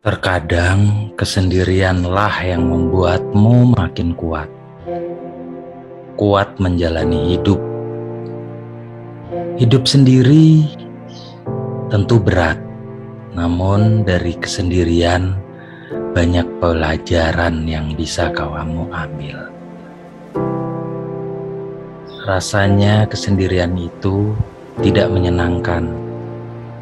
Terkadang kesendirianlah yang membuatmu makin kuat. Kuat menjalani hidup. Hidup sendiri tentu berat, namun dari kesendirian banyak pelajaran yang bisa kamu ambil. Rasanya kesendirian itu tidak menyenangkan,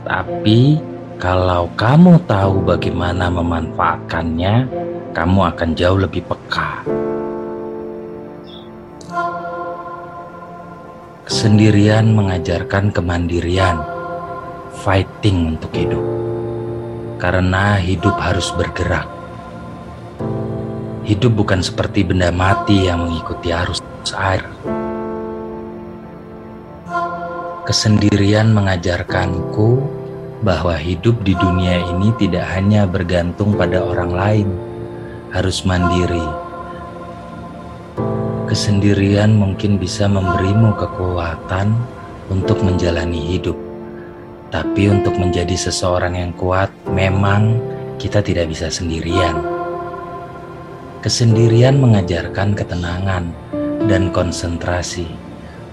tapi kalau kamu tahu bagaimana memanfaatkannya, kamu akan jauh lebih peka. Kesendirian mengajarkan kemandirian, fighting untuk hidup. Karena hidup harus bergerak. Hidup bukan seperti benda mati yang mengikuti arus air. Kesendirian mengajarkanku bahwa hidup di dunia ini tidak hanya bergantung pada orang lain, harus mandiri. Kesendirian mungkin bisa memberimu kekuatan untuk menjalani hidup, tapi untuk menjadi seseorang yang kuat, memang kita tidak bisa sendirian. Kesendirian mengajarkan ketenangan dan konsentrasi,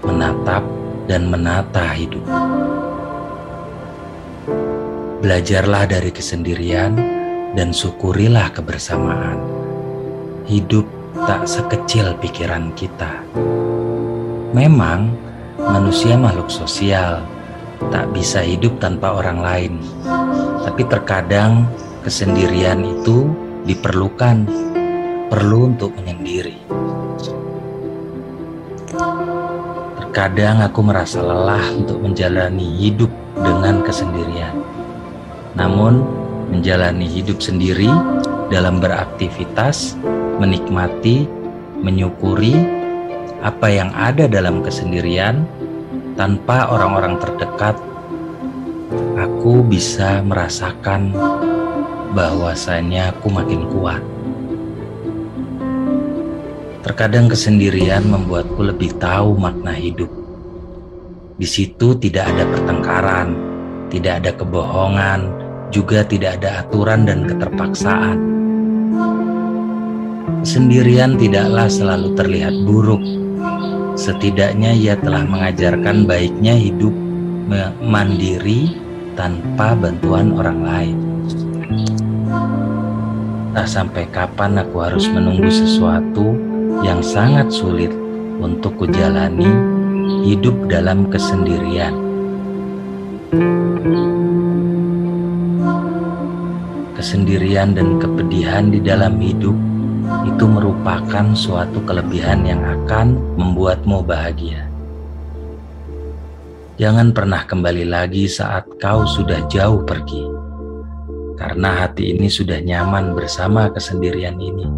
menatap dan menata hidup. Belajarlah dari kesendirian dan syukurilah kebersamaan. Hidup tak sekecil pikiran kita. Memang manusia makhluk sosial, tak bisa hidup tanpa orang lain. Tapi terkadang kesendirian itu diperlukan, perlu untuk menyendiri. Terkadang aku merasa lelah untuk menjalani hidup dengan kesendirian namun menjalani hidup sendiri dalam beraktivitas, menikmati, menyukuri apa yang ada dalam kesendirian tanpa orang-orang terdekat, aku bisa merasakan bahwasanya aku makin kuat. Terkadang kesendirian membuatku lebih tahu makna hidup. Di situ tidak ada pertengkaran, tidak ada kebohongan, juga tidak ada aturan dan keterpaksaan. Sendirian tidaklah selalu terlihat buruk. Setidaknya ia telah mengajarkan baiknya hidup mandiri tanpa bantuan orang lain. Tak sampai kapan aku harus menunggu sesuatu yang sangat sulit untuk kujalani hidup dalam kesendirian. kesendirian dan kepedihan di dalam hidup itu merupakan suatu kelebihan yang akan membuatmu bahagia. Jangan pernah kembali lagi saat kau sudah jauh pergi, karena hati ini sudah nyaman bersama kesendirian ini.